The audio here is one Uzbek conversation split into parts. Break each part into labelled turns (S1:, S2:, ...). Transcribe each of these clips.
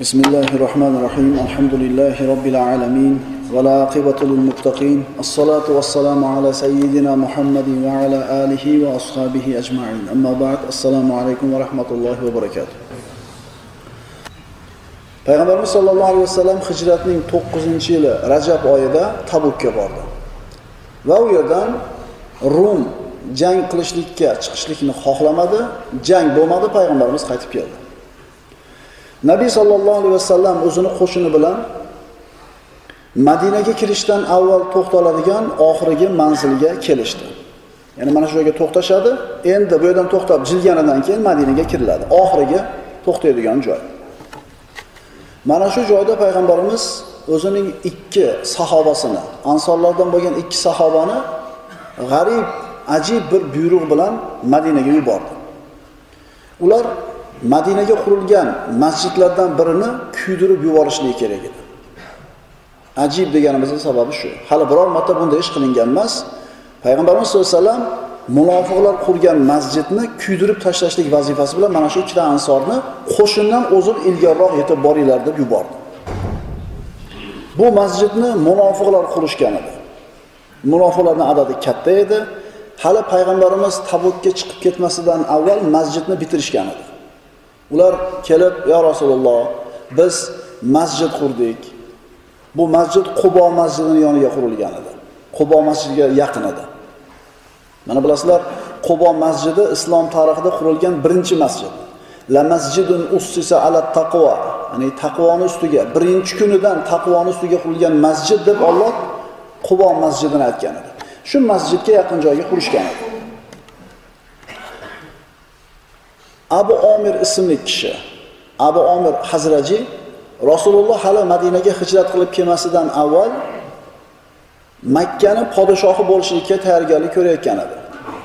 S1: بسم الله الرحمن الرحيم الحمد لله رب العالمين والعاقبة للمتقين الصلاة والسلام على سيدنا محمد وعلى آله وأصحابه أجمعين أما بعد السلام عليكم ورحمة الله وبركاته payg'ambarimiz sollallohu alayhi vasallam hijratning 9 yili rajab oyida tabukka bordi va u yerdan rum jang qilishlikka chiqishlikni xohlamadi jang bo'lmadi payg'ambarimiz qaytib keldi Nabiy sollallohu alayhi vasallam o'zini qo'shini bilan madinaga kirishdan avval to'xtaladigan oxirgi manzilga kelishdi. Ya'ni mana shu joyga to'xtashadi. Endi bu yerdan to'xtab jilganidan keyin madinaga kiriladi. Oxirgi to'xtaydigan joy. Mana shu joyda payg'ambarimiz o'zining ikki sahobasini ansorlardan bo'lgan ikki sahobani g'arib ajib bir buyruq bilan madinaga yubordi. Ular madinaga qurilgan masjidlardan birini kuydirib yuborishlik kerak edi. Ajib deganimizni sababi shu. Hali biror marta bunday ish qilingan emas. Payg'ambarimiz sallallohu alayhi vasallam munofiqlar qurgan masjidni kuydirib tashlashlik vazifasi bilan mana shu ikkita ansorni qo'shindan o'zib ilgariroq yetib boringlar deb yubordi. Bu masjidni munofiqlar qurishgan edi. Munofiqlarni adadi katta edi. Hali payg'ambarimiz tabukka chiqib ketmasidan avval masjidni bitirishgan edi. Ular kelib yo rasululloh biz masjid qurdik. Bu masjid qubo masjidini yoniga qurilgan edi. Qubo masjidiga yaqin edi. Mana bilasizlar qubo masjidi islom tarixida qurilgan birinchi masjid. La masjidun ussisa ala taqvo ya'ni taqvoni ustiga birinchi kunidan taqvoni ustiga qurilgan masjid deb Alloh qubo masjidini aytgan edi. Shu masjidga yaqin joyga qurishgan edi. Abu omir ismli kishi. Abu omir hazraji rasululloh hali madinaga hijrat qilib kelmasidan avval makkani podshohi bo'lishlikka tayyorgarlik ko'rayotgan edi.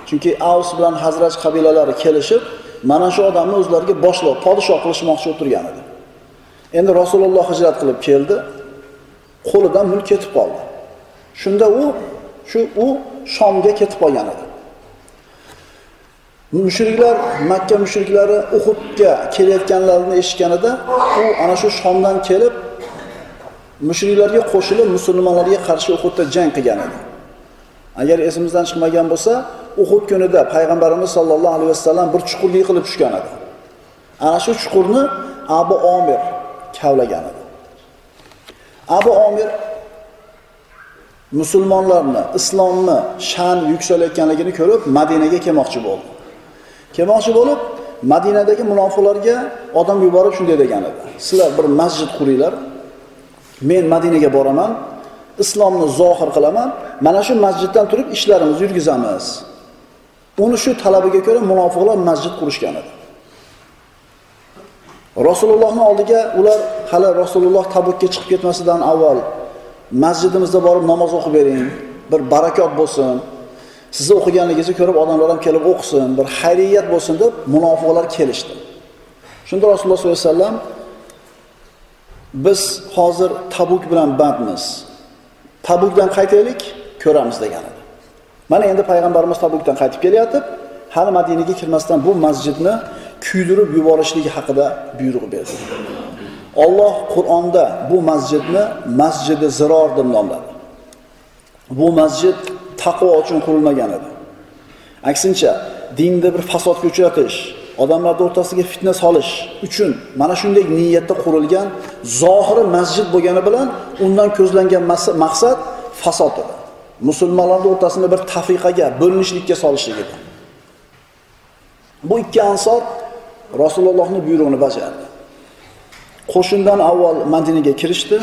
S1: Chunki avs bilan hazraj qabilalari kelishib mana shu odamni o'zlariga boshliq podshoh qilishmoqchi o'tirgan edi. Endi rasululloh hijrat qilib keldi qo'lidan mulk ketib qoldi. Shunda u shu u shomga ketib qolgan edi. Mushriklar makka mushriklari uhudga kelayotganlarini eshitganida u ana shu shomdan kelib mushriklarga qo'shilib musulmonlarga qarshi uhudda jang qilgan edi. Agar esimizdan chiqmagan bo'lsa uhud kunida payg'ambarimiz sollallohu alayhi vasallam bir chuqurga yiqilib tushgan edi. Ana shu chuqurni abu omir kavlagan edi. Abu omir musulmonlarni islomni shan yuksalayotganligini ko'rib madinaga kelmoqchi bo'ldi. Kelmoqchi bo'lib madinadagi munofiqlarga odam yuborib shunday degan edi sizlar bir masjid quringlar men madinaga boraman islomni zohir qilaman mana shu masjiddan turib ishlarimizni yurgizamiz. Uni shu talabiga ko'ra munofiqlar masjid qurishgan edi. Rasulullohni oldiga ular hali rasululloh tabukka chiqib ketmasidan avval masjidimizda borib namoz o'qib bering bir barakot bo'lsin. Sizni o'qiganligingizni ko'rib odamlar ham kelib o'qisin bir xayriyat bo'lsin deb munofiqlar kelishdi. Shunda rasululloh sollallohu alayhi vasallam biz hozir tabuk bilan bandmiz. Tabukdan qaytaylik ko'ramiz degan edi. Mana endi payg'ambarimiz tabukdan qaytib kelyotib hali madinaga kirmasdan bu masjidni kuydirib yuborishligi haqida buyruq berdi. Olloh qur'onda bu masjidni masjidi ziror deb nomladi. Bu masjid taqvo uchun qurilmagan edi. Aksincha dinda bir fasodga uchratish odamlarni o'rtasiga fitna solish uchun mana shunday niyatda qurilgan zohiri masjid bo'lgani bilan undan ko'zlangan maqsad fasod edi. Musulmonlarni o'rtasini bir tafiqaga bo'linishlikka solishlik edi. Bu ikki ansor rasulullohni buyrug'ini bajardi. Qo'shindan avval madinaga kirishdi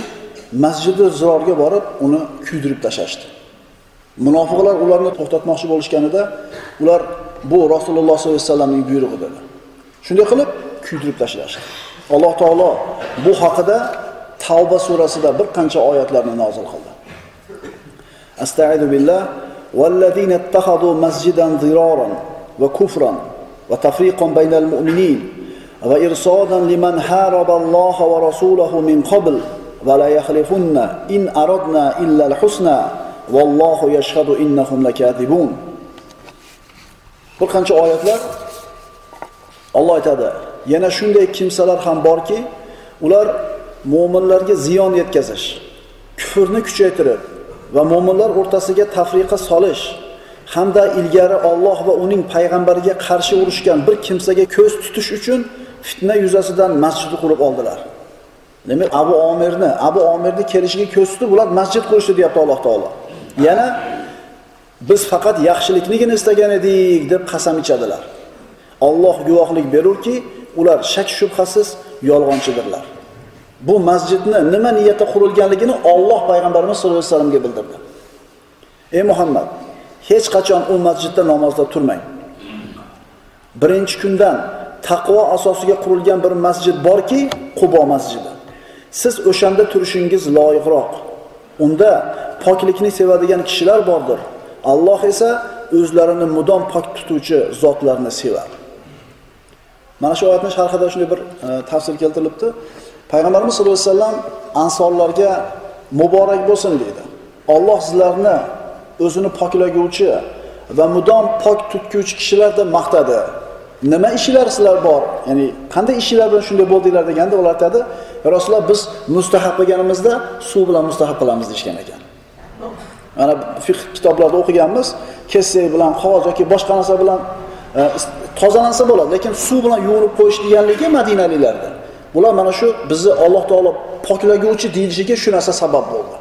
S1: masjidi zirorga borib uni kuydirib tashlashdi. munofiqlar ularni to'xtatmoqchi bo'lishganida ular bu rasululloh sollallohu alayhi vasallamning buyrug'i dedi shunday qilib kuydirib tashlashdi alloh taolo bu haqida tavba surasida bir qancha oyatlarni nozil qildi astaidu billah والذين اتخذوا مسجدا ضرارا وكفرا وتفريقا بين المؤمنين وإرصادا لمن حارب الله ورسوله من قبل ولا يخلفن إن أردنا إلا الحسنى vallohu yashhadu innahum lakadibun. bir qancha oyatlar Alloh aytadi yana shunday kimsalar ham borki ular mu'minlarga ziyon yetkazish, kufrni kuchaytirib va mu'minlar o'rtasiga tafriqa solish hamda ilgari Alloh va uning payg'ambariga qarshi urushgan bir kimsaga ko'z tutish uchun fitna yuzasidan masjid qurib oldilar. Demak, Abu Omirni, Abu Omirni kelishiga ko'z tutib ular masjid qurishdi deyapti Alloh taolo. Yana biz faqat yaxshilikligini istagan edik deb qasam ichadilar. Alloh guvohlik berurki, ular shak shubhasiz yolg'onchidirlar. Bu masjidni nima niyatda qurilganligini Alloh payg'ambarimiz sollallohu alayhi vasallamga bildirdi. Ey Muhammad, hech qachon u masjidda namozda turmang. Birinchi kundan taqvo asosiga qurilgan bir masjid borki, Qubo masjidi. Siz o'shanda turishingiz loyiqroq. Unda poklikni sevadigan kishilar bordir. Alloh esa o'zlarini mudom pok tutuvchi zotlarni sevadi. Mana shu oyatning sharhida shunday bir e, tafsir keltirilibdi. Payg'ambarimiz sollallohu alayhi vasallam ansorlarga muborak bo'lsin dedi. Alloh sizlarni o'zini poklaguvchi va mudom pok tutguvchi kishilar deb maqtadi. Nima ishlar sizlar bor? Ya'ni qanday ishlar bilan shunday bo'ldinglar deganda ular aytadi, Rasululloh biz mustahab qilganimizda suv bilan mustahab qilamiz deyishgan ekan. Mana fiqh kitoblarida o'qiganmiz, kesak bilan, qog'oz yoki boshqa narsa bilan e, tozalansa bo'ladi, lekin suv bilan yuvinib qo'yish deganligi Madinaliklarda. Bular mana shu bizni Alloh taolo poklaguvchi deyilishiga shu narsa sabab bo'ldi.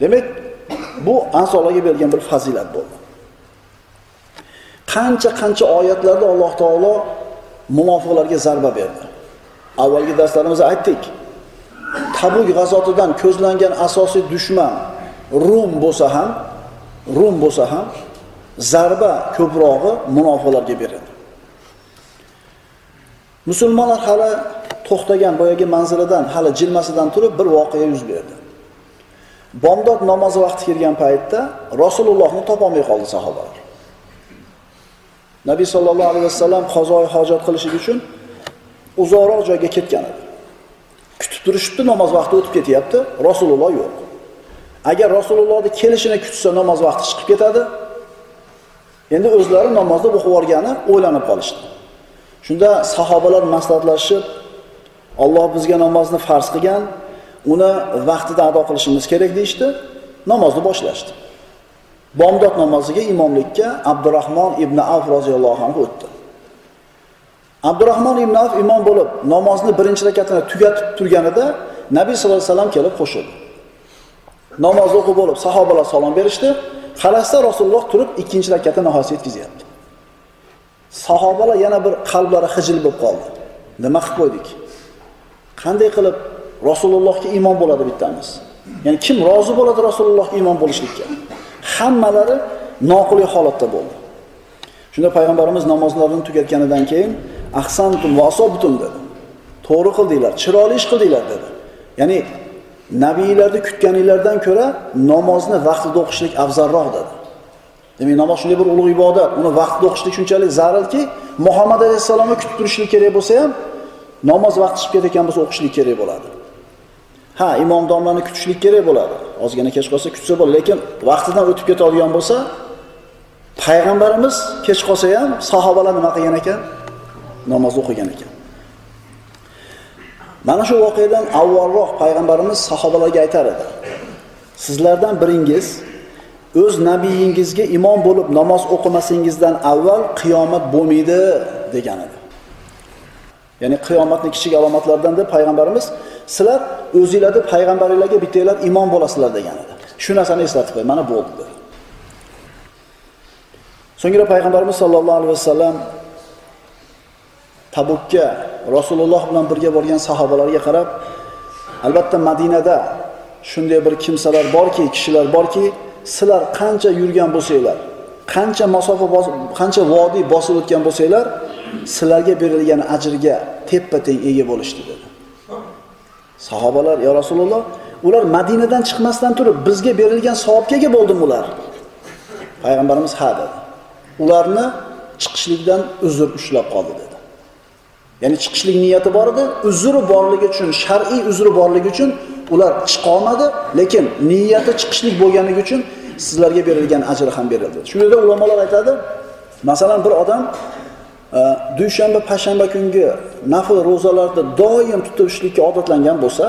S1: Demak, bu ansorlarga berilgan bir fazilat bo'ldi. Qancha-qancha oyatlarda Alloh taolo munofiqlarga zarba berdi. Avvalgi darslarimizda aytdik. Tabuk g'azotidan ko'zlangan asosiy dushman Rum bo'lsa ham, Rum bo'lsa ham zarba ko'prog'i munofiqlarga berildi. Musulmonlar hali to'xtagan boyagi manzilidan, hali jilmasidan turib bir voqea yuz berdi. Bomdod namozi vaqti kelgan paytda Rasulullohni topolmay qoldi sahobalar. Nabiy sollallohu alayhi vasallam qazoi hojat qilish uchun uzoqroq joyga ketgan edi. Kutib turishibdi, namoz vaqti o'tib ketyapti, Rasululloh yo'q. Agar Rasulullohni kelishini kutsa namoz vaqti chiqib ketadi. Endi o'zlari namozda o'qib olgani o'ylanib qolishdi. Shunda sahobalar maslahatlashib, Alloh bizga namozni farz qilgan, uni vaqtida ado qilishimiz kerak deyshti, namozni boshlashdi. Bomdod namoziga imomlikka abdurahmon ibn Avf roziyallohu anhu o'tdi. abdurahmon ibn Avf imom bo'lib, namozni birinchi rakatini tugatib turganida Nabiy sallallohu alayhi vasallam kelib qo'shildi. Namoz o'qib bo'lib, sahobalar salom berishdi. Qarasa Rasululloh turib ikkinchi rakatni nihoyasiga yetkazyapti. Sahobalar yana bir qalblari xijil bo'lib qoldi. Nima qilib qo'ydik? Qanday qilib Rasulullohga iymon bo'ladi bittamiz? Ya'ni kim rozi bo'ladi Rasulullohga iymon bo'lishlikka? Hammalari noqulay holatda bo'ldi. Shunda payg'ambarimiz namozlarini tugatganidan keyin ahsantum va asobtum dedi. To'g'ri qildinglar, chiroyli ish qildinglar dedi. Ya'ni nabiylarni kutganinglardan ko'ra namozni vaqtida o'qishlik afzalroq dedi. Demak, namoz shunday bir ulug' ibodat, uni vaqtida o'qishlik shunchalik zarurki Muhammad alayhissalomni kutib turishlik kerak bo'lsa ham, namoz vaqti chiqib ketayotgan bo'lsa o'qishlik kerak bo'ladi. Ha, imom domlani kutishlik kerak bo'ladi. Ozgina kech qolsa kutsa bo'ladi, lekin vaqtidan o'tib ketadigan bo'lsa, payg'ambarimiz kech qolsa ham sahobalar nima qilgan ekan? Namoz o'qigan ekan. Mana shu voqeadan avvalroq payg'ambarimiz sahobalarga aytar edi. Sizlardan biringiz o'z nabiyingizga imom bo'lib namoz o'qimasingizdan avval qiyomat bo'lmaydi degan edi. Ya'ni qiyomatning kichik alomatlaridan deb payg'ambarimiz sizlar o'zinglarni payg'ambaringlarga bittanglar imom bo'lasizlar degan edi. Shu narsani eslatib qo'y, mana bo'ldi dedi. So'ngra payg'ambarimiz sollallohu alayhi vasallam Tabukka Rasululloh bilan birga borgan sahobalarga qarab, albatta Madinada shunday bir kimsalar borki, kishilar borki, sizlar qancha yurgan bo'lsanglar, qancha masofa qancha vodiy bosib o'tgan bo'lsanglar, sizlarga berilgan ajrga teppa-teng ega bo'lishdi dedi. Sahobalar, yo Rasululloh, ular Madinadan chiqmasdan turib bizga berilgan savobga ega bo'ldimi ular?" Payg'ambarimiz ha dedi. Ularni chiqishlikdan uzr ushlab qoldi dedi. Ya'ni chiqishlik niyati bor edi, uzri borligi uchun, shar'iy uzri borligi uchun ular chiqolmadi lekin niyati chiqishlik bo'lganligi uchun sizlarga berilgan ajr ham berildi. Shunda ulamolar aytadi, masalan bir odam dushanba payshanba kungi nafl ro'zalarni doim tutishlikka odatlangan bo'lsa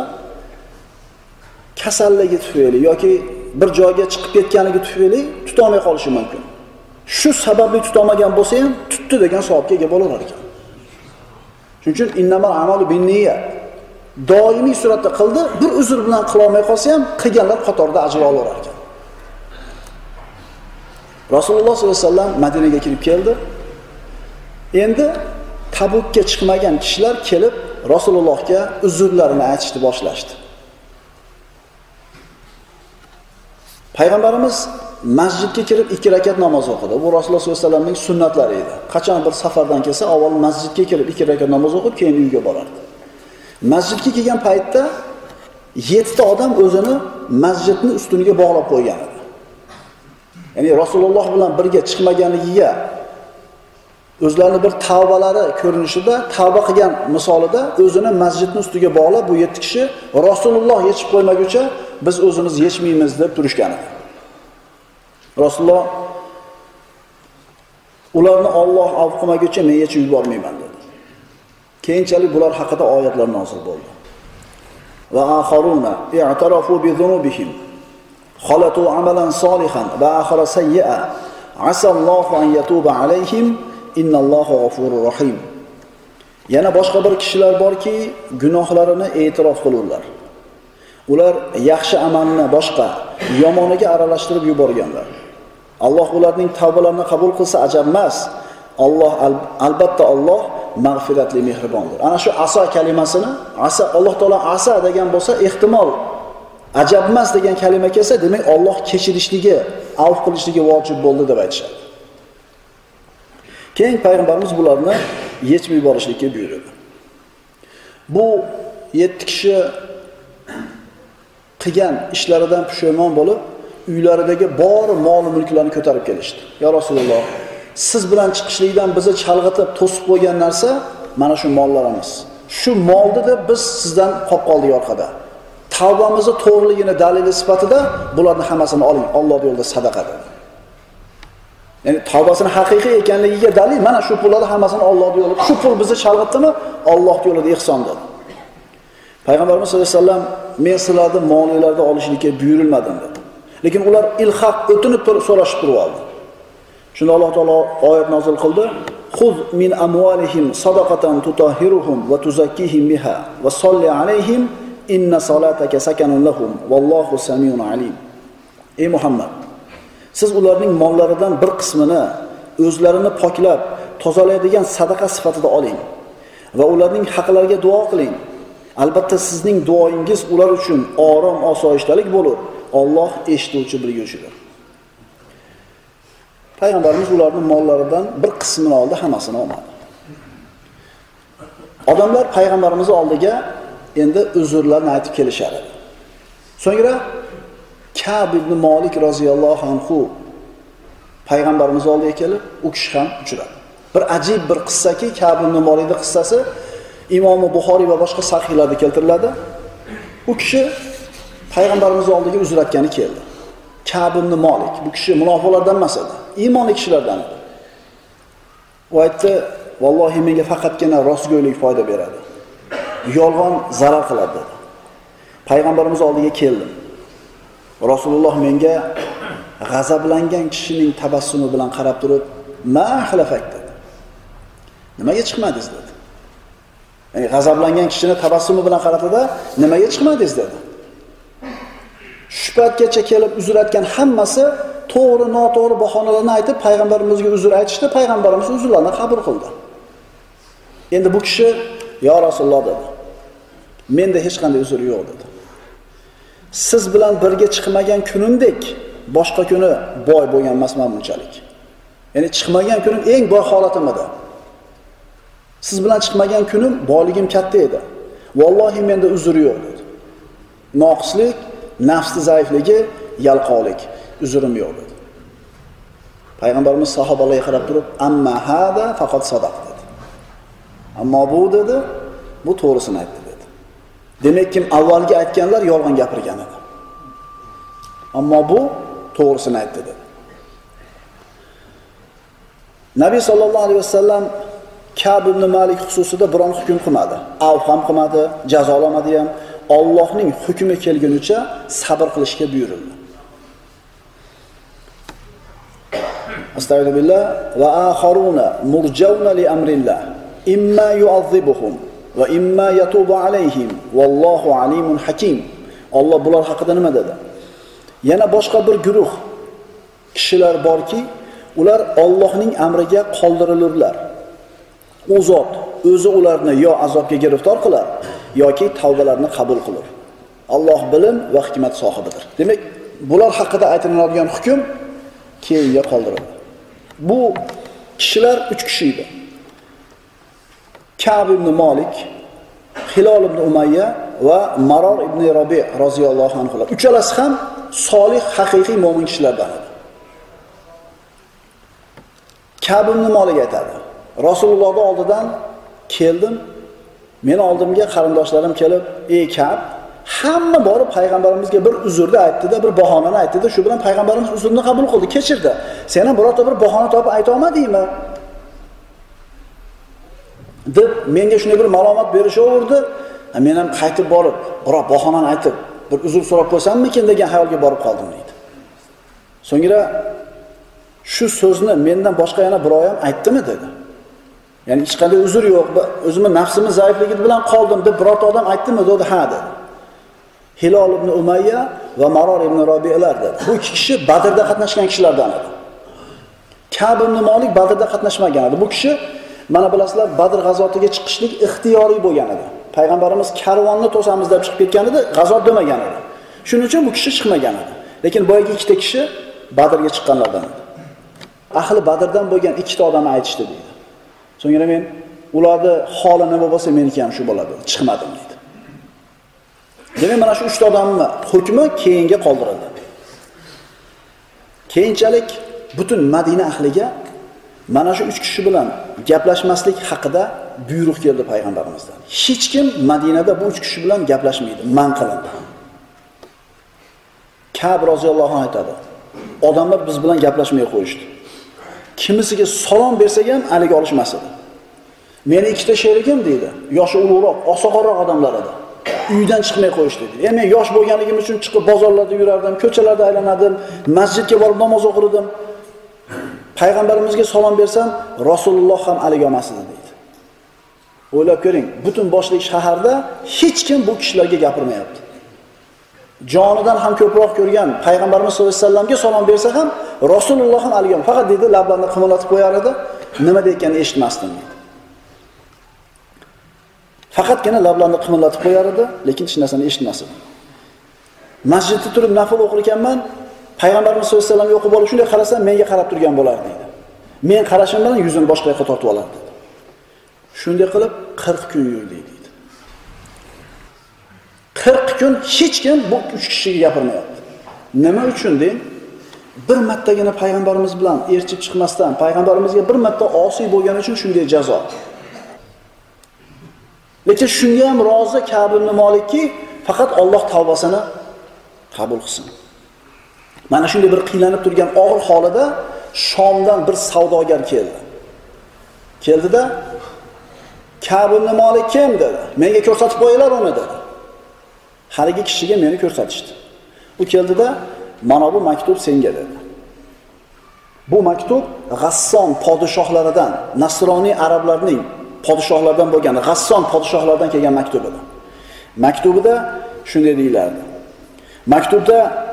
S1: kasalligi tufayli yoki bir joyga chiqib ketganligi tufayli tutolmay qolishi mumkin. Shu sababli tutolmagan bo'lsa ham tutdi degan savobga ega bo'laverar ekan. Shuning uchun innamal amalu binniya doimiy suratda qildi bir uzr bilan qilolmay qolsa ham qilganlar qatorida ajr olaverar ekan. Rasululloh sollallohu alayhi vasallam madinaga kirib keldi. Endi tabukka chiqmagan kishilar kelib rasulullohga uzrlarini aytishni boshlashdi. Payg'ambarimiz masjidga kirib ikki rakat namoz o'qidi. Bu rasululloh sollallohu alayhi vasallamning sunnatlari edi. Qachon bir safardan kelsa avval masjidga kelib ikki rakat namoz o'qib keyin uyga borardi. Masjidga kelgan paytda yettita odam o'zini masjidni ustuniga bog'lab qo'ygan edi. Ya'ni rasululloh bilan birga chiqmaganligiga o'zlarini bir tavbalari ko'rinishida tavba qilgan misolida o'zini masjidni ustiga bog'lab bu yetti kishi rasululloh yechib qo'ymaguncha biz o'zimiz yechmaymiz deb turishgan edi. Rasululloh ularni olloh avf qilmaguncha men yechib yubormayman dedi. Keyinchalik bular haqida oyatlar nozil bo'ldi. Va axaruna i'tarafu bi dhunubihim khalatu amalan solihan va akhara asallohu an yatuba alayhim innallohu g'afurur rahim yana boshqa bir kishilar borki gunohlarini e'tirof qilurlar. Ular yaxshi amalni boshqa yomoniga aralashtirib yuborganlar. Alloh ularning tavbalarini qabul qilsa ajab emas. Alloh albatta olloh mag'firatli mehribondir. Ana shu aso kalimasini asa alloh taolo asa degan bo'lsa ehtimol ajabmas degan kalima kelsa demak olloh kechirishligi avf qilishligi vojib bo'ldi deb aytishadi. Keyin payg'ambarimiz bularni yechib yuborishlikka buyuradi. Bu yetti kishi qilgan ishlaridan pushaymon bo'lib uylaridagi bor mol mulklarni ko'tarib kelishdi. Yo rasululloh siz bilan chiqishlikdan bizni chalg'itib to'sib qo'ygan narsa mana shu mollarimiz shu molni deb biz sizdan qolib qoldik orqada. Tavbamizni to'g'riligini dalili sifatida bularni hammasini oling. Olloh yo'lida sadaqa dedi ya'ni tavbasini haqiqiy ekanligiga dalil. Mana shu pullarni hammasini olloh yo'lida shu pul bizni chalg'itdimi? Alloh yo'lida ehson dedi. Payg'ambarimiz sallallohu alayhi vasallam men sizlarni molinglarni olishlikka buyurilmadim dedi. Lekin ular ilhaq o'tinib turib so'rashib turib oldi. Shunda alloh taolo oyat nozil qildi. Xuz min amvalihim sadaqatan tutahhiruhum va tuzakkihim biha va solli alayhim inna salataka sakanun lahum vallohu samiun alim. Ey muhammad siz ularning mollaridan bir qismini o'zlarini poklab tozalaydigan sadaqa sifatida oling va ularning haqlariga duo qiling. Albatta sizning duoyingiz ular uchun orom osoyishtalik bo'lib Alloh eshituvchi bilguvchidir payg'ambarimiz ularni mollaridan bir qismini oldi hammasini olmadi. Odamlar payg'ambarimiz oldiga endi uzrlarni aytib kelishar edi so'ngra kab ibn molik roziyallohu anhu payg'ambarimiz oldiga kelib u kishi ham uchradi. Bir ajib bir qissaki kab ibn molikni qissasi imomi buxoriy va boshqa sahiylarda keltiriladi. U kishi payg'ambarimiz oldiga uzr aytgani keldi. Kab ibn molik bu kishi munofiqlardan emas edi iymonli kishilardan edi. U aytdi vallohi menga faqatgina rostgo'ylik foyda beradi. Yolg'on zarar qiladi. dedi. Payg'ambarimiz oldiga keldim. Rasululloh menga g'azablangan kishining tabassumi bilan qarab turib ma xilafak dedi. Nimaga chiqmadingiz? dedi. Ya'ni g'azablangan kishini tabassumi bilan qaradida nimaga chiqmadingiz? dedi. Shu paytgacha kelib uzr aytgan hammasi to'g'ri noto'g'ri bahonalarni aytib payg'ambarimizga uzr aytishdi payg'ambarimiz uzrlarni qabul qildi. Endi bu kishi yo rasululloh dedi. Menda hech qanday uzr yo'q dedi. Siz bilan birga chiqmagan kunimdek boshqa kuni boy bo'lgan emasman bunchalik. Ya'ni chiqmagan kunim eng boy holatim edi siz bilan chiqmagan kunim boyligim katta edi. Vallohi menda uzr yo'q dedi. Noqislik nafsni zaifligi yalqovlik uzrim yo'q dedi. Payg'ambarimiz sahobalarga qarab turib amma hada faqat sadaq dedi. Ammo bu dedi bu to'g'risini aytdi. Demak kim avvalgi aytganlar yolg'on gapirgan edi ammo bu to'g'risini aytdi dedi nabiy sollallohu alayhi vasallam Kab ibn Malik xususida biron hukm qilmadi. Av ham qilmadi, jazolamadi ham. Allohning hukmi kelgunicha sabr qilishga buyurildi. Astagfirullah va axaruna murjauna li amrillah imma yu'azzibuhum va imma yatubu alayhim vallohu alimun hakim. Alloh bular haqida nima dedi? Yana boshqa bir guruh kishilar borki, ular Allohning amriga qoldirilurlar. U zot o'zi ularni yo azobga giriftor qilar yoki tavbalarini qabul qilur. Alloh bilim va hikmat sohibidir. Demak, bular haqida aytiladigan hukm keyinga qoldirildi. Bu kishilar 3 kishi edi. Ka'b ibn Malik, Hilol ibn Umayya va Maror ibn Rabi roziyallohu anhular. Uchalasi ham solih, haqiqiy mo'min kishilardan edi. Ka'b ibn Malik aytadi: Rasulullohning oldidan keldim. Meni oldimga qarindoshlarim kelib, "Ey Ka'b, hamma borib payg'ambarimizga bir uzrni aytdi-da, bir bahonani aytdi-da, shu bilan payg'ambarimiz uzrni qabul qildi, kechirdi. Sen ham birorta bir bahona topib aytolmadingmi? Deb menga shunday bir ma'lumot berishaverdi. Men ham qaytib borib, biror bahonani aytib, bir uzr so'rab qo'ysammikin degan xayolga borib qoldim deydi. So'ngra shu so'zni mendan boshqa yana birov ham aytdimi dedi. Ya'ni hech qanday uzr yo'q, o'zimni nafsimiz zaifligi bilan qoldim deb birorta odam aytdimi dedi, ha dedi. Hilol ibn Umayya va Maror ibn Robiyalar dedi. Bu ikki kishi Badrda qatnashgan kishilardan edi. Ka'b ibn molik Badrda qatnashmagan edi. Bu kishi mana bilasizlar Badr g'azotiga chiqishlik ixtiyoriy bo'lgan edi. Payg'ambarimiz karvonni to'samiz deb chiqib ketgan edi, g'azot demagan edi. Shuning uchun bu kishi chiqmagan edi. Lekin boyagi ikkita kishi Badrga chiqqanlardan edi. Ahli Badrdan bo'lgan ikkita odamni aytishdi deydi. So'ngra men ularni holi nima bo'lsa meniki ham shu bo'ladi. Chiqmadim deydi. Demak, mana shu uchta odamni hukmi keyinga qoldirildi. Keyinchalik butun Madina ahliga mana shu uch kishi bilan gaplashmaslik haqida buyruq keldi payg'ambarimizdan. Hech kim Madinada bu uch kishi bilan gaplashmaydi, man qilindi. Ka'b roziyallohu anhu aytadi. Odamlar biz bilan gaplashmay qo'yishdi. Kimisiga salom bersak ham haligi olishmas edi. Meni ikkita sherigim deydi, yoshi ulug'roq, oqsoqolroq odamlar edi. Uydan chiqmay qo'yishdi dedi. Men yosh bo'lganligim uchun chiqib bozorlarda yurardim, ko'chalarda aylanardim, masjidga borib namoz o'qirdim. Payg'ambarimizga salom bersam, Rasululloh ham haligi olmas edi deydi. O'ylab ko'ring, butun boshli shaharda hech kim bu kishilarga gapirmayapti. Jonidan ham ko'proq ko'rgan payg'ambarimiz sollallohu alayhi vasallamga salom bersa ham Rasululloh ham haligi faqat dedi lablarini qimirlatib qo'yar edi, nima deyotganini eshitmasdim deydi Faqatgina lablarini qimirlatib qo'yar edi, lekin hech narsani eshitmas edi. Masjidda turib nafl o'qir ekanman, payg'ambarimiz sollallohu alayhi vasallamga o'qib olib shunday qarasam menga qarab turgan bo'lar deydi. Men qarashim bilan yuzini boshqa yoqqa tortib olardi. Shunday qilib 40 kun yurdik deydi. 40 kun hech kim bu 3 kishiga gapirmayapti. Nima uchun deng? Bir martagina payg'ambarimiz bilan erchib chiqmasdan, payg'ambarimizga bir marta osiy bo'lgani uchun shunday jazo. Lekin shunga ham rozi Ka'b molikki faqat Alloh tavbasini qabul qilsin. Mana shunday bir qiynalib turgan og'ir holida Shomdan bir savdogar keldi. Keldida Ka'b ibn Malik kim dedi. Menga ko'rsatib qo'yinglar uni dedi. Haligi kishiga meni ko'rsatishdi. U keldida mana bu maktub senga dedi. Bu maktub G'asson podshohlaridan, Nasroniy arablarning podshohlardan bo'lgan G'asson podshohlardan kelgan maktub edi. Maktubida shunday deyilardi. Maktubda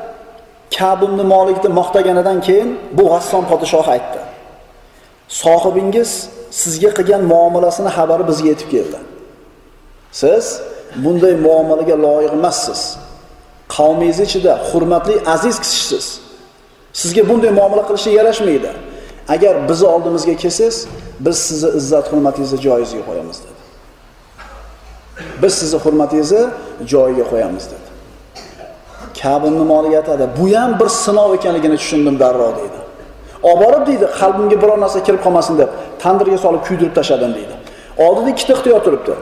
S1: Ka'b ibn Malikni maqtaganidan keyin bu G'asson podshohi aytdi. Sohibingiz sizga qilgan muomalasini xabari bizga yetib keldi. Siz bunday muomalaga loyiq emassiz. Qavmingiz ichida hurmatli aziz kishisiz. Sizga bunday muomala qilishga yarashmaydi. Agar bizni oldimizga kelsangiz, biz sizni izzat hurmatingizni joyizga qo'yamiz dedi. Biz sizni hurmatingizni joyiga qo'yamiz dedi. Kabin moliga aytadi? Bu ham bir sinov ekanligini tushundim darrov deydi. Olib borib deydi, qalbimga biror narsa kirib qolmasin deb tandirga solib kuydirib tashladim deydi. Oldida ikkita ixtiyor turibdi.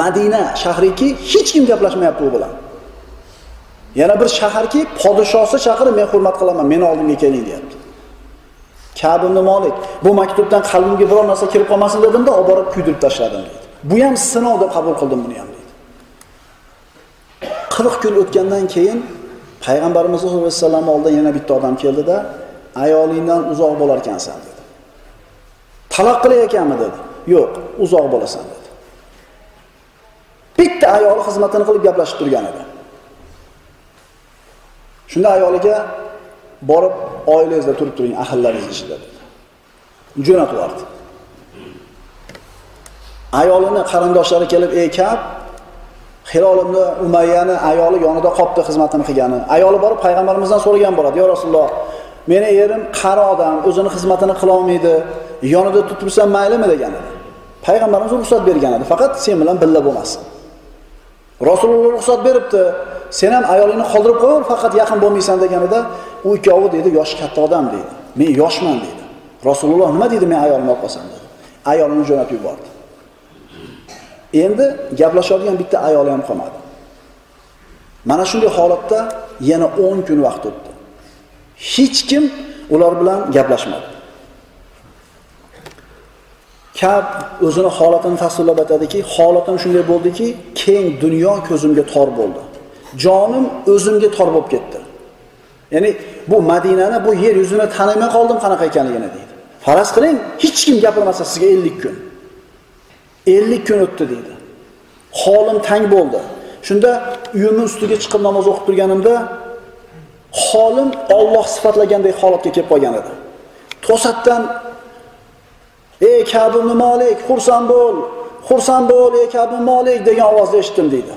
S1: Madina shahriki hech kim gaplashmayapti u bilan. Yana bir shaharki podshosi chaqirib men hurmat qilaman, meni oldimga keling deyapti. kabimni molik bu maktubdan qalbimga biror narsa kirib qolmasin dedimda, olib borib kuydirib tashladim deydi. Bu ham sinov deb qabul qildim buni ham. 40 kun o'tgandan keyin payg'ambarimiz sollallohu alayhi vasallam oldidan yana bitta odam keldida, ayolingdan uzoq bo'lar ekansan dedi. Taloq qilayotganmi dedi. Yo'q, uzoq bo'lasan dedi. Bitta ayoli xizmatini qilib gaplashib turgan edi. Shunda ayoliga borib oilangizda turib turing, ahillaringiz ichida dedi. Jo'natib yubordi. Ayolini qarindoshlari kelib, "Ey Kab, Hilol ibn Umayyani ayoli yonida qolibdi xizmatini qilgani. Ayoli borib payg'ambarimizdan so'ragan bo'ladi, "Ya Rasululloh, meni erim qari odam, o'zini xizmatini qila olmaydi, yonida tutursam maylimi?" degan edi. Payg'ambarimiz ruxsat bergan edi, faqat sen bilan billa bo'lmasin. Rasululloh ruxsat beribdi. Sen ham ayolingni qoldirib qo'y, faqat yaqin bo'lmaysan deganida, u ikkovi dedi, yoshi katta odam dedi. Men yoshman dedi. Rasululloh nima dedi, men ayolimni olib qolsam dedi. Ayolini jo'natib yubordi. Endi gaplashadigan bitta ayoli ham qolmadi. Mana shunday holatda yana 10 kun vaqt o'tdi. Hech kim ular bilan gaplashmadi. Kab o'zini holatini tasvirlab aytadiki, holatim shunday bo'ldiki, keng dunyo ko'zimga tor bo'ldi. Jonim o'zimga tor bo'lib ketdi. Ya'ni bu Madinani, bu yer yuzini tanimay qoldim qanaqa ekanligini deydi. Faraz qiling, hech kim gapirmasa sizga 50 kun. 50 kun o'tdi deydi. Holim tang bo'ldi. Shunda uyimning ustiga chiqib namoz o'qib turganimda holim Alloh sifatlagandek holatga kelib qolgan edi. To'satdan ey Ka'b ibn Malik, xursand bo'l, xursand bo'l ey Ka'b ibn Malik degan ovozni eshitdim deydi.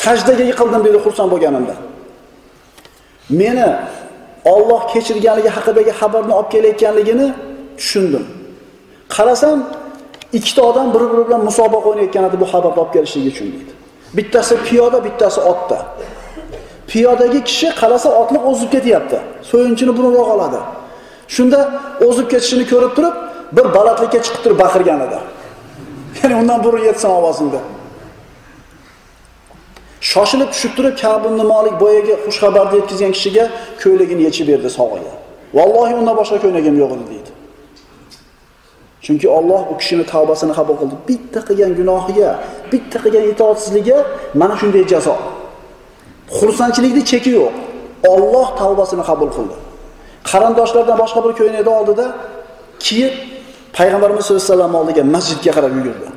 S1: Sajdaga yiqildim dedi xursand bo'lganimda. Meni Alloh kechirganligi haqidagi xabarni olib kelayotganligini tushundim. Qarasam, ikkita odam bir-biri bilan musobaqa o'ynayotgan edi bu xabarni olib kelishligi uchun deydi. Bittasi piyoda, bittasi otda. Piyodagi kishi qarasa otliq o'zib ketyapti. So'yinchini burunroq oladi. Shunda o'zib ketishini ko'rib turib, bir balandlikka chiqib turib baqirgan edi. Ya'ni undan burun yetsin ovozingda. Shoshilib tushib turib Ka'b molik Malik xushxabarni xush xabarni yetkazgan kishiga ko'ylagini yechib berdi sog'iga. Vallohi undan boshqa ko'ylagim yo'q edi deydi. Chunki Alloh u kishini tavbasini qabul qildi. Bitta qilgan gunohiga, bitta qilgan itoatsizligiga mana shunday jazo. Xursandchilikni cheki yo'q. Alloh tavbasini qabul qildi. Qarindoshlardan boshqa bir ko'ylakni oldida kiyib payg'ambarimiz sollallohu alayhi vasallam oldiga masjidga qarab yugurdi.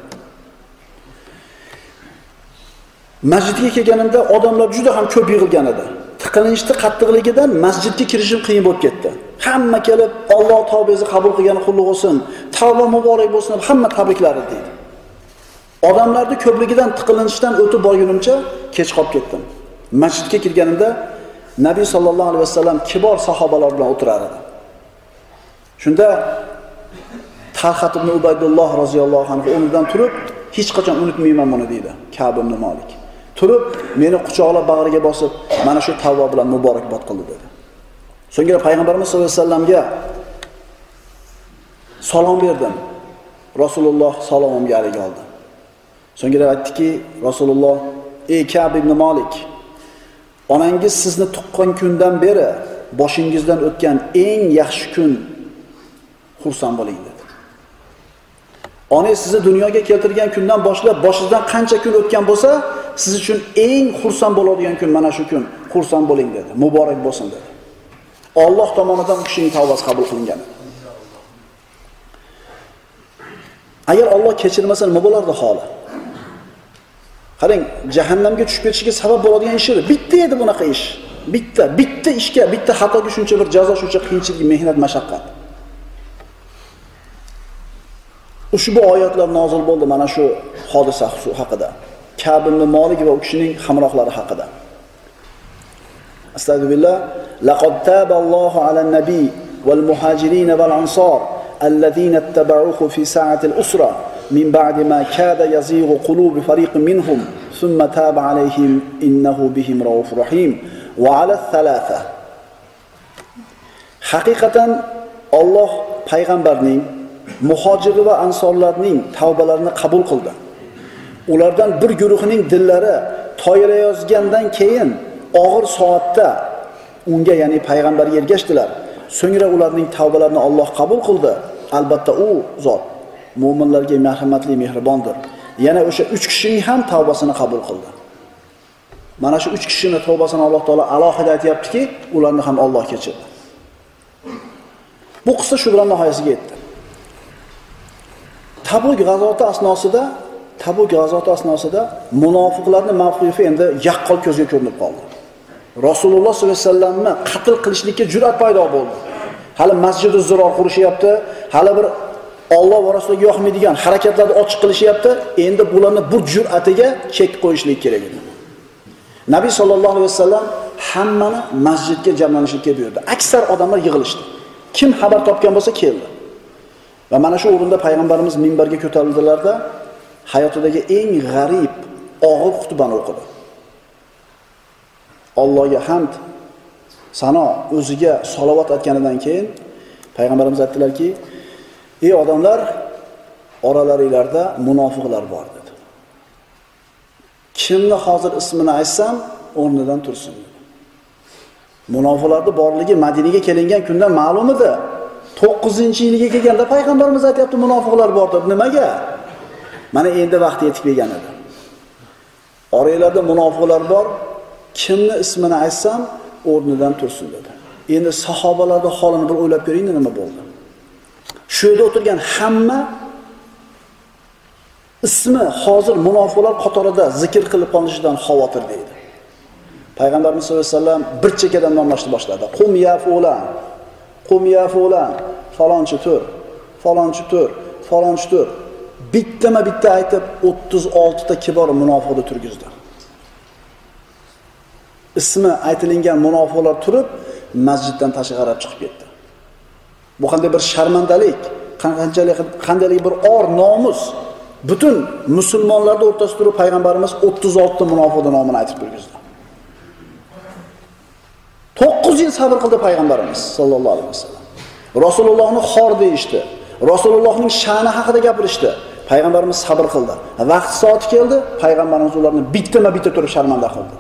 S1: Masjidga kelganimda odamlar juda ham ko'p yig'ilgan edi. Tiqilinchni qattiqligidan masjidga kirishim qiyin bo'lib ketdi. Hamma kelib Alloh tavbangizni qabul qilgani qulluq bo'lsin, tavba muborak bo'lsin deb hamma tabrikladi deydi. Odamlarni ko'pligidan tiqilinishdan o'tib borgunimcha kech qolib ketdim. Masjidga kirganimda Nabiy sallallohu alayhi vasallam kibor sahobalar bilan o'tirar edi. Shunda Talhat ibn Ubaydulloh roziyallohu anhu o'rnidan turib, hech qachon unutmayman buni deydi Ka'b ibn Turib, meni quchoqlab bag'riga bosib, mana shu tavba bilan muborakbod qildi dedi. So'ngra payg'ambarimiz sollallohu alayhi vasallamga salom berdim. Rasululloh salomimga alik oldi. So'ngra aytdiki, Rasululloh: "Ey Ka'b ibn Malik, onangiz sizni tuqqan kundan beri boshingizdan o'tgan eng yaxshi kun xursand bo'ling" dedi. Onangiz sizni dunyoga keltirgan kundan boshlab boshingizdan qancha kun o'tgan bo'lsa, siz uchun eng xursand bo'ladigan kun mana shu kun. Xursand bo'ling dedi. Muborak bo'lsin dedi. Alloh tomonidan u kishining tavbasi qabul qilingan. Agar Alloh kechirmasa nima bo'lardi holi? Qarang, jahannamga tushib ketishiga sabab bo'ladigan ish edi. Bitta edi bunaqa ish. Bitta, bitta ishga, bitta xatoga shuncha bir jazo, shuncha qiyinchilik, mehnat, mashaqqat. Ushbu oyatlar nozil bo'ldi mana shu hodisa haqida. Ka'b ibn Malik va u kishining hamrohlari haqida. Astagfirullah. Laqad taba Allahu ala nabiy wal muhajirin wal ansar alladhina ittaba'uhu fi sa'ati al-usra min ba'di ma kada yazighu qulubi fariqin minhum thumma taba alayhim innahu bihim rauf rahim wa ala thalatha. Haqiqatan Alloh payg'ambarning muhojir va ansorlarning tavbalarini qabul qildi. Ulardan bir guruhining dillari toyirayozgandan keyin og'ir soatda unga ya'ni payg'ambarga ergashdilar. So'ngra ularning tavbalarini Alloh qabul qildi. Albatta u zot mo'minlarga marhamatli, mehribondir. Yana o'sha 3 kishining ham tavbasini qabul qildi. Mana shu 3 kishining tavbasini Alloh taolo alohida aytyaptiki ularni ham Alloh kechirdi. Bu qissa shu bilan nihoyasiga yetdi. Tabuk g'azoti asnosida Tabuk g'azoti asnosida munofiqlarning mavqifi endi yaqqol ko'zga ko'rinib qoldi. Rasululloh sollallohu alayhi vasallamni qatl qilishlikka jur'at paydo bo'ldi. Hali masjidi ziror qurishyapti, hali bir Alloh va Rasuliga yoqmaydigan harakatlarni ochiq qilishyapti. Endi bularni bu jur'atiga chek qo'yishlik kerak edi. Nabiy sollallohu alayhi vasallam hammani masjidga jamlanishga buyurdi. Aksar odamlar yig'ilishdi. Kim xabar topgan bo'lsa keldi. Va mana shu o'rinda payg'ambarimiz minbarga ko'tarildilarda hayotidagi eng g'arib, og'ir xutbani o'qidi. Allohga hamd, sano, o'ziga salovat aytganidan keyin payg'ambarimiz aytdilarki, "Ey odamlar, oralaringlarda munofiqlar bor" dedi. Kimni hozir ismini aytsam, o'rnidan tursin dedi. Munofiqlarning borligi Madinaga kelingan kundan ma'lum edi. 9-yiliga kelganda payg'ambarimiz aytayapti munofiqlar bor deb. Nimaga? Mana endi vaqti yetib kelgan edi. Oranglarda munofiqlar bor, kimni ismini aytsam o'rnidan tursin dedi. Endi sahobalarning holini bir o'ylab ko'ring nima bo'ldi. Shu yerda o'tirgan hamma ismi hozir munofiqlar qatorida zikr qilib qolinishidan xavotir deydi. Payg'ambarimiz sollallohu alayhi vasallam bir chekkadan nomlashni boshladi. Qum ya fulan. Qum ya fulan. Falonchi tur. Falonchi tur. Falonchi tur. bittama bitta aytib 36 ta kibor munofiqni turgizdi. Ismi aytilingan munofiqlar turib masjiddan tashqari chiqib ketdi. Bu qanday bir sharmandalik, qanchalik qandaylik bir or nomus butun musulmonlarni o'rtasida turib payg'ambarimiz 36 ta munofiqni nomini aytib turgizdi. 9 yil sabr qildi payg'ambarimiz sollallohu alayhi vasallam. Rasulullohni xor deyishdi. Rasulullohning sha'ni haqida gapirishdi. Payg'ambarimiz sabr qildi. Vaqt soati keldi, payg'ambarimiz ularni bittama-bitta turib sharmanda qildi.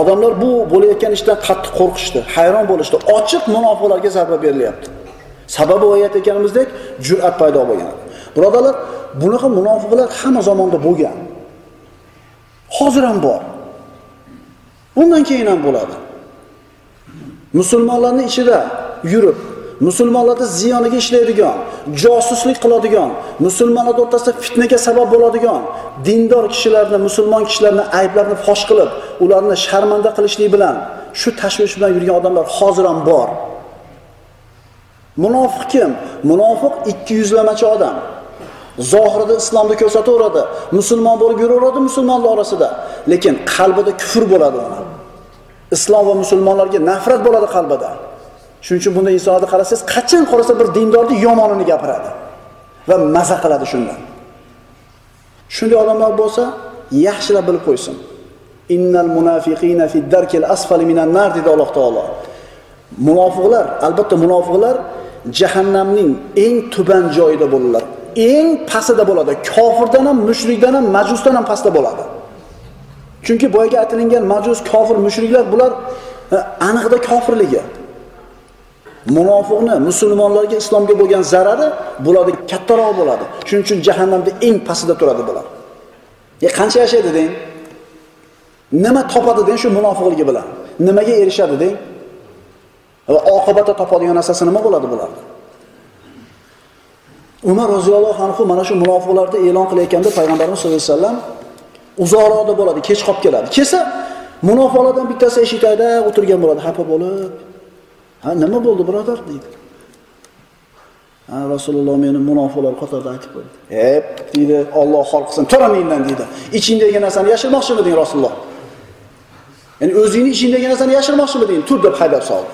S1: Odamlar bu bo'layotgan ishdan qattiq qo'rqishdi, hayron bo'lishdi. Ochiq munofiqlarga zarba berilyapti. Sababi oyat ekanimizdek jur'at paydo bo'lgan. Birodalar, bunaqa munofiqlar hamma zamonda bo'lgan. Hozir ham bor. Bundan keyin ham bo'ladi. Musulmonlarning ichida yurib musulmonlarni ziyoniga ishlaydigan, josuslik qiladigan, musulmonlar o'rtasida fitnaga sabab bo'ladigan, dindor kishilarni, musulmon kishilarni ayblarini fosh qilib, ularni sharmanda qilishlik bilan shu tashvish bilan yurgan odamlar hozir ham bor. Munofiq kim? Munofiq ikki yuzlamachi odam. Zohirida islomni ko'rsataveradi, musulmon bo'lib yuraveradi musulmonlar orasida, lekin qalbida kufr bo'ladi uni. Islom va musulmonlarga nafrat bo'ladi qalbida. Shuning uchun bunday insonni qarasangiz, qachon qarasa bir dindorni yomonini gapiradi va maza qiladi shundan. Shunday odamlar bo'lsa, yaxshilab bilib qo'ysin. Innal munafiqina fi darkil asfali minan nar dedi Alloh taolo. Munofiqlar, albatta munofiqlar jahannamning eng tuban joyida bo'ladilar. Eng pastida bo'ladi. Kofirdan ham, mushrikdan ham, majusdan ham pastda bo'ladi. Chunki boyagi aytilgan majus, kofir, mushriklar bular e, aniqda kofirligi. Munofiqni musulmonlarga islomga bo'lgan zarari bularga kattaroq bo'ladi. Shuning uchun jahannamda eng pastida turadi bular. Ya qancha yashaydi deng? Nima topadi deng shu munofiqligi bilan? Nimaga erishadi deng? Va oqibatda topadigan narsasi nima bo'ladi bularni Umar roziyallohu anhu mana shu munofiqlarni e'lon qilayotganda payg'ambarimiz sollallohu alayhi vasallam uzoqroqda bo'ladi, kech qolib keladi. Kelsa munofiqlardan bittasi eshikda o'tirgan bo'ladi, xafa bo'lib, Ha, nima bo'ldi birodar deydi. Ha, Rasululloh meni munofiqlar qatorida aytib qo'ydi. Hep deydi, Alloh xor qilsin, to'ramayman deydi. Ichingdagi narsani yashirmoqchimiding Rasululloh? Ya'ni o'zingni ichingdagi narsani yashirmoqchimiding? Tur deb haydab soldi.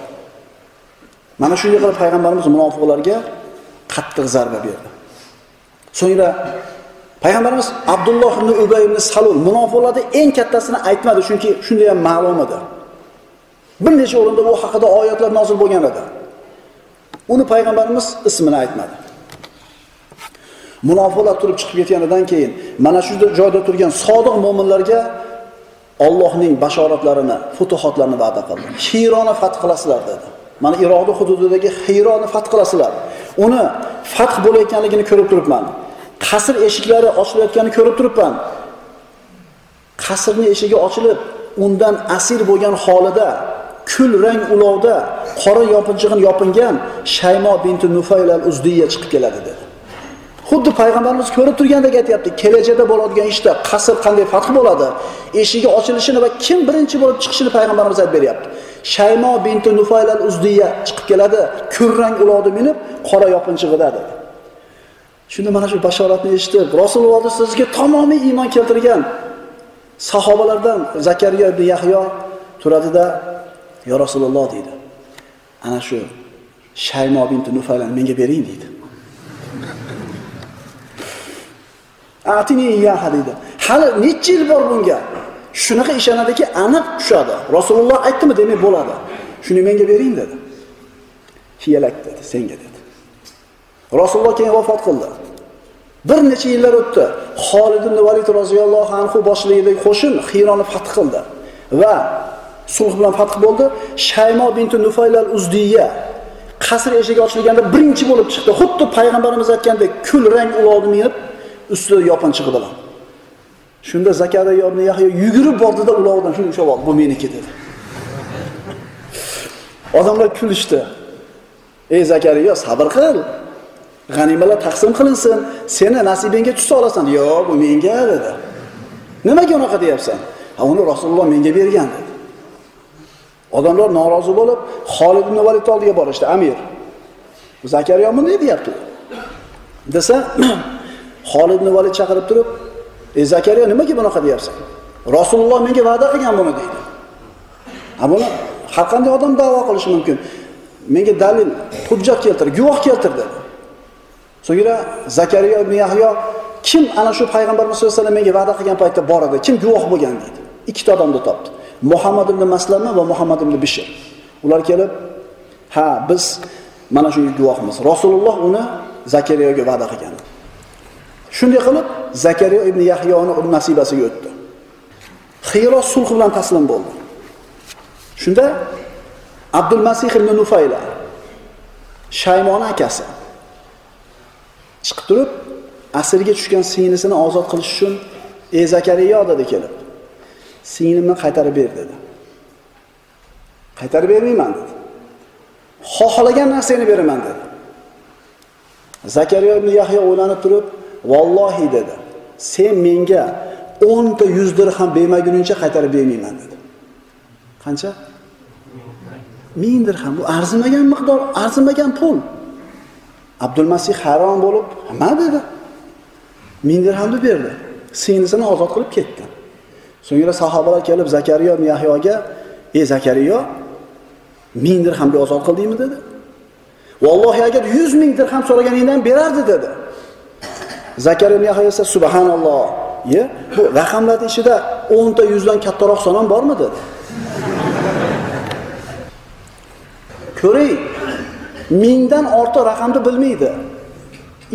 S1: Mana shunday qilib payg'ambarimiz munofiqlarga qattiq zarba berdi. So'ngra payg'ambarimiz Abdulloh ibn Ubay ibn Salul munofiqlarning eng kattasini aytmadi, chunki shunday ham ma'lum edi. Bir necha o'rinda bu haqida oyatlar nozil bo'lgan edi. Uni payg'ambarimiz ismini aytmadi. Munofiqlar turib chiqib ketganidan keyin mana shu joyda turgan sodiq mu'minlarga Allohning bashoratlarini, futuhotlarini va'da qildi. Xironi fath qilasizlar dedi. Mana Iroqning hududidagi Xironi fath qilasizlar. Uni fath bo'layotganligini ko'rib turibman. Qasr eshiklari ochilayotganini ko'rib turibman. Qasrning eshigi ochilib, undan asir bo'lgan holida kul rang ulovda qora yopinchig'ini yopingan Shaymo binti Nufayl al-Uzdiya chiqib keladi dedi. Xuddi payg'ambarimiz ko'rib turgandek aytyapti, kelajakda bo'ladigan ishda qasr qanday fath bo'ladi, eshigi ochilishini va kim birinchi bo'lib chiqishini payg'ambarimiz aytib beryapti. Shaymo binti Nufayl al-Uzdiya chiqib keladi, kulrang ulovni minib, qora yopinchig'ida dedi. Shunda mana shu bashoratni eshitib, Rasululloh sizga tamomiy iymon keltirgan sahobalardan Zakariya ibn Yahyo turadida, "Ya Rasululloh" deydi. Ana shu Shaymo binti Nufayl menga bering deydi. Atini iyaha deydi. Hali necha yil bor bunga? Shunaqa ishonadiki, aniq tushadi. Rasululloh aytdimi, demak bo'ladi. Shuni menga bering dedi. Hiyalak dedi, senga dedi. Rasululloh keyin vafot qildi. Bir necha yillar o'tdi. holid ibn Valid roziyallohu anhu boshlig'idagi qo'shin Xironni fath qildi va sulh bilan fath bo'ldi. Shaymo binti nufaylal uzdiya qasr eshigi ochilganda birinchi bo'lib chiqdi. Xuddi payg'ambarimiz aytgandek, kul rang ulovni minib ustida yopinchig'i bilan. Shunda Zakariya ibn Yahyo yugurib bordida ulovdan shuni ushlab oldi. Bu meniki dedi. Odamlar kulishdi. Ey Zakariya, sabr qil. G'animalar taqsim qilinsin, seni nasibingga tushsa olasan. Yo'q, bu menga dedi. Nimaga unaqa deyapsan? Ha, uni Rasululloh menga bergan dedi. Odamlar norozi bo'lib, Xolid ibn Valid oldiga borishdi, amir. Zakariya bunday deyapti. Desa, Xolid ibn Valid chaqirib turib, "Ey Zakariya, nimaga bunaqa deyapsan? Rasululloh menga va'da qilgan buni" deydi. Ha buni har qanday odam da'vo qilishi mumkin. Menga dalil, hujjat keltir, guvoh keltir dedi. So'ngra Zakariya ibn Yahyo kim ana shu payg'ambarimiz sollallohu alayhi vasallam menga va'da qilgan paytda bor edi, kim guvoh bo'lgan deydi. Ikkita odamni topdi. Muhammad ibn Maslama va Muhammad ibn Bishr. Ular kelib, "Ha, biz mana shunga guvohmiz. Rasululloh uni Zakariyaga va'da qilgan." Shunday qilib Zakariya ibn Yahyoni nasibasiga o'tdi. Xiyro sulh bilan taslim bo'ldi. Shunda Abdul Masih ibn Nufayla shaymoni akasi chiqib turib asirga tushgan singlisini ozod qilish uchun ey zakariyo dedi kelib. Singlimni qaytarib ber dedi. Qaytarib bermayman dedi. Xohlagan narsangni beraman dedi. Zakariya ibn Yahyo o'ylanib turib, "Vallohi" dedi. "Sen menga 10 ta 100 dirham bermaguningcha qaytarib bermayman" dedi. Qancha? 1000 dirham. Bu arzimagan miqdor, arzimagan pul. Abdulmasih hayron bo'lib, "Nima?" dedi. 1000 dirhamni berdi. Singlisini ozod qilib ketdi. So'ngra sahobalar kelib Zakariyo ibn Yahyoga, "Ey Zakariyo, 1000 dirhamga ozod qildingmi?" dedi. "Vallohi agar 100 ming dirham so'raganingdan berardi" dedi. Zakariyo ibn Yahyo esa subhanalloh, "Ye, bu raqamlarning ichida 10 ta 100 dan kattaroq son ham bormi?" dedi. Ko'ring, mingdan ortiq raqamni bilmaydi.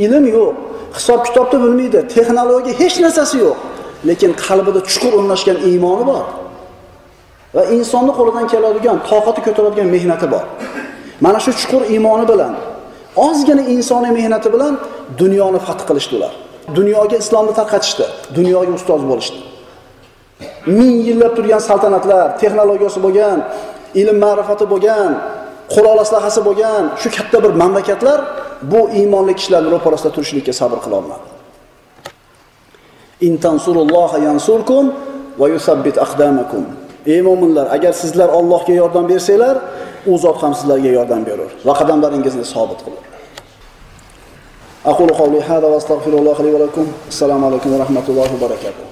S1: Ilm yo'q, hisob kitobni bilmaydi, texnologiya hech narsasi yo'q. Lekin qalbida chuqur o'rnashgan iymoni bor. Va insonni qo'lidan keladigan, toqati ko'taradigan mehnati bor. Mana shu chuqur iymoni bilan, ozgina insoniy mehnati bilan dunyoni fath qilishdi ular. Dunyoga islomni tarqatishdi, dunyoga ustoz bo'lishdi. Ming yillab turgan saltanatlar, texnologiyasi bo'lgan, ilm ma'rifati bo'lgan, qurol aslahasi bo'lgan shu katta bir mamlakatlar bu iymonli kishilarni ro'parasida turishlikka sabr qila olmadi. In tansurulloha yansurkum va yusabbit aqdamakum. Ey mu'minlar, agar sizlar Allohga yordam bersanglar, u zot ham sizlarga yordam berur va qadamlaringizni sobit qilur. Aqulu qawli hada va astagfirulloh li va lakum. Assalomu alaykum va rahmatullohi va barakatuh.